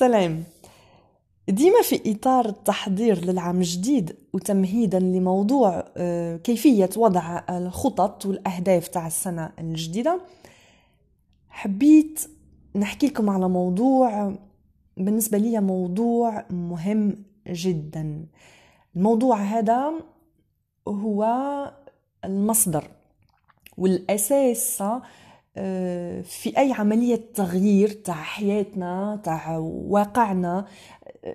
سلام ديما في إطار التحضير للعام الجديد وتمهيدا لموضوع آه، كيفية وضع الخطط والأهداف تاع السنة الجديدة حبيت نحكي لكم على موضوع بالنسبة لي موضوع مهم جدا. الموضوع هذا هو المصدر والأساس في أي عملية تغيير تاع حياتنا تاع واقعنا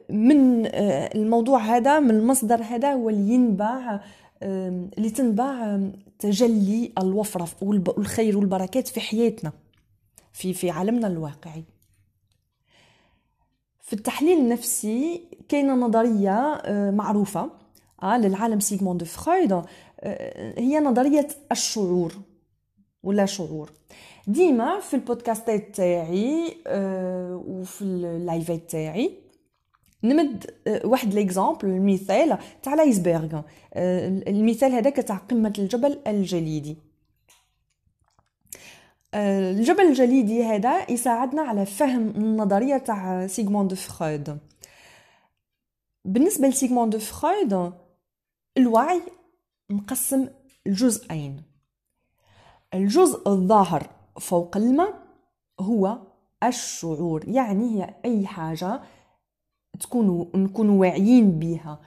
من آه، الموضوع هذا من المصدر هذا هو اللي ينبع اللي تنبع تجلي الوفرة والخير والبركات في حياتنا في في عالمنا الواقعي. في التحليل النفسي كاينة نظرية آه، معروفة للعالم سيغموند فرويد هي نظرية الشعور ولا شعور. ديما في البودكاستات تاعي أه وفي اللايفات تاعي نمد أه واحد l'exemple المثال تاع l'iceberg أه المثال هذاك تاع قمة الجبل الجليدي. الجبل الجليدي هذا يساعدنا على فهم النظرية تاع سيغموند فرويد. بالنسبة لسيغموند فرويد الوعي مقسم لجزئين. الجزء الظاهر فوق الماء هو الشعور يعني هي أي حاجة تكونوا نكونوا واعيين بها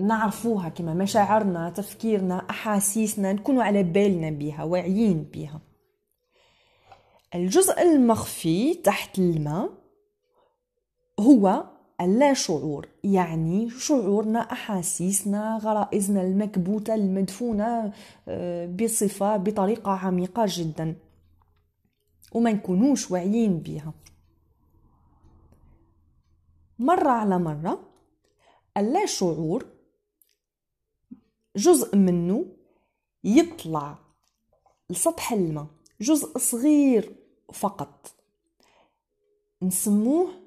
نعرفوها كما مشاعرنا تفكيرنا أحاسيسنا نكونوا على بالنا بها واعيين بها الجزء المخفي تحت الماء هو اللا شعور يعني شعورنا أحاسيسنا غرائزنا المكبوتة المدفونة آه، بصفة بطريقة عميقة جدا وما نكونوش واعيين بها مرة على مرة اللا شعور جزء منه يطلع لسطح الماء جزء صغير فقط. نسموه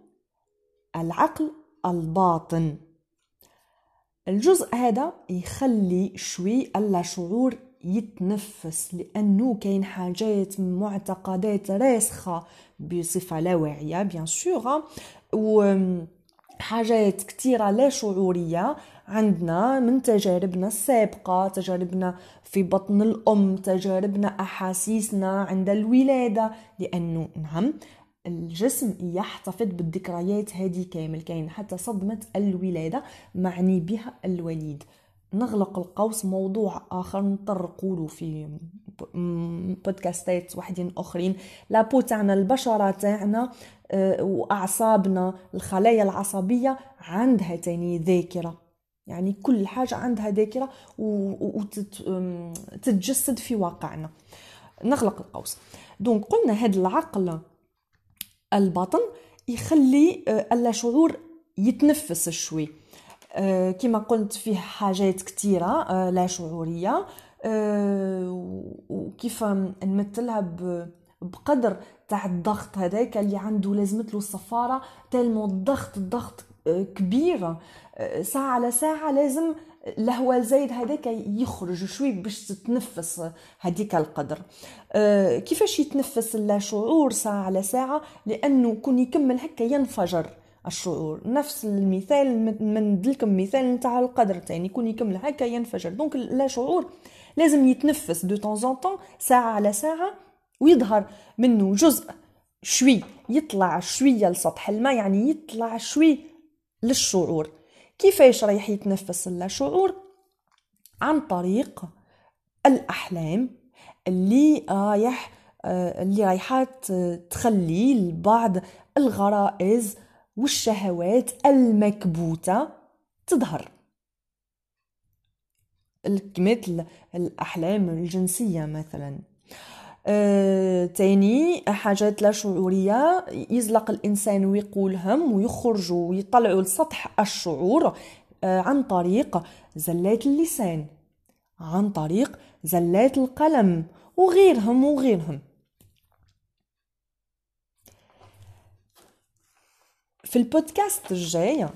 العقل الباطن. الجزء هذا يخلي شوي اللاشعور يتنفس لأنه كاين حاجات معتقدات راسخة بصفة لا واعية بيان سور و حاجات كثيره لا شعورية. عندنا من تجاربنا السابقة تجاربنا في بطن الأم تجاربنا أحاسيسنا عند الولادة لأنه نعم الجسم يحتفظ بالذكريات هذه كامل كاين حتى صدمة الولادة معني بها الوليد. نغلق القوس موضوع آخر نطرقوا في بودكاستات وحدين أخرين. لابو تاعنا البشرة تاعنا آه، وأعصابنا الخلايا العصبية عندها تاني ذاكرة. يعني كل حاجة عندها ذاكرة وتتجسد في واقعنا. نغلق القوس. دونك قلنا هذا العقل الباطن يخلي آه، اللاشعور يتنفس شوي. آه، كما قلت فيه حاجات كثيرة آه، لا شعورية وكيف نمثلها بقدر تاع الضغط هذاك اللي عنده لازمت له الصفارة tellement الضغط الضغط كبير. ساعة على ساعة لازم الهواء الزايد هذاك يخرج شوي باش تتنفس هذيك القدر. أه كيفاش يتنفس اللاشعور ساعة على ساعة؟ لأنه كون يكمل هكا ينفجر الشعور. نفس المثال من لكم مثال نتاع القدر تاني. يكون يكمل هكا ينفجر. donc لا شعور لازم يتنفس de temps en temps ساعة على ساعة ويظهر منه جزء شوي يطلع شوية لسطح الماء يعني يطلع شوي للشعور. كيفاش رايح يتنفس اللاشعور عن طريق الأحلام اللي رايح اللي رايحة تخلي لبعض الغرائز والشهوات المكبوتة تظهر. مثل الأحلام الجنسية مثلا. آه، تاني حاجات لا شعورية. يزلق الإنسان ويقولهم ويخرجوا ويطلعوا لسطح الشعور آه، عن طريق زلات اللسان عن طريق زلات القلم وغيرهم وغيرهم في البودكاست الجاي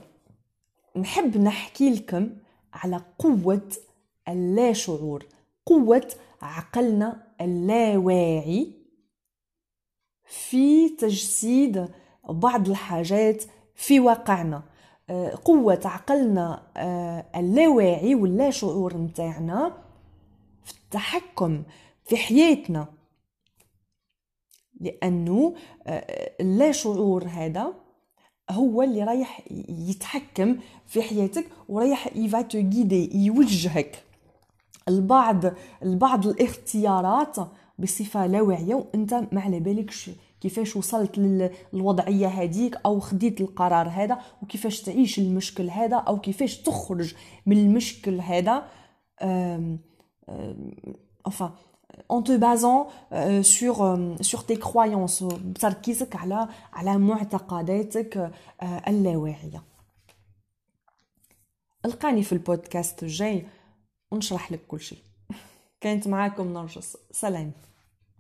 نحب نحكي لكم على قوة اللا شعور قوة عقلنا اللاواعي في تجسيد بعض الحاجات في واقعنا. آه، قوة عقلنا آه، اللاواعي واللا شعور متاعنا في التحكم في حياتنا. لأنه اللا شعور هذا هو اللي رايح يتحكم في حياتك ورايح يفا تو يوجهك. البعض البعض الاختيارات بصفة لا واعيه وأنت ما على بالكش كيفاش وصلت للوضعية هذيك أو خديت القرار هذا وكيفاش تعيش المشكل هذا أو كيفاش تخرج من المشكل هذا. enfin en te basant euh, sur euh, sur tes croyances بتركيزك على على معتقداتك euh, اللاواعية. ألقاني في البودكاست الجاي ونشرح لك كل شيء. كانت معاكم نرجس. سلام.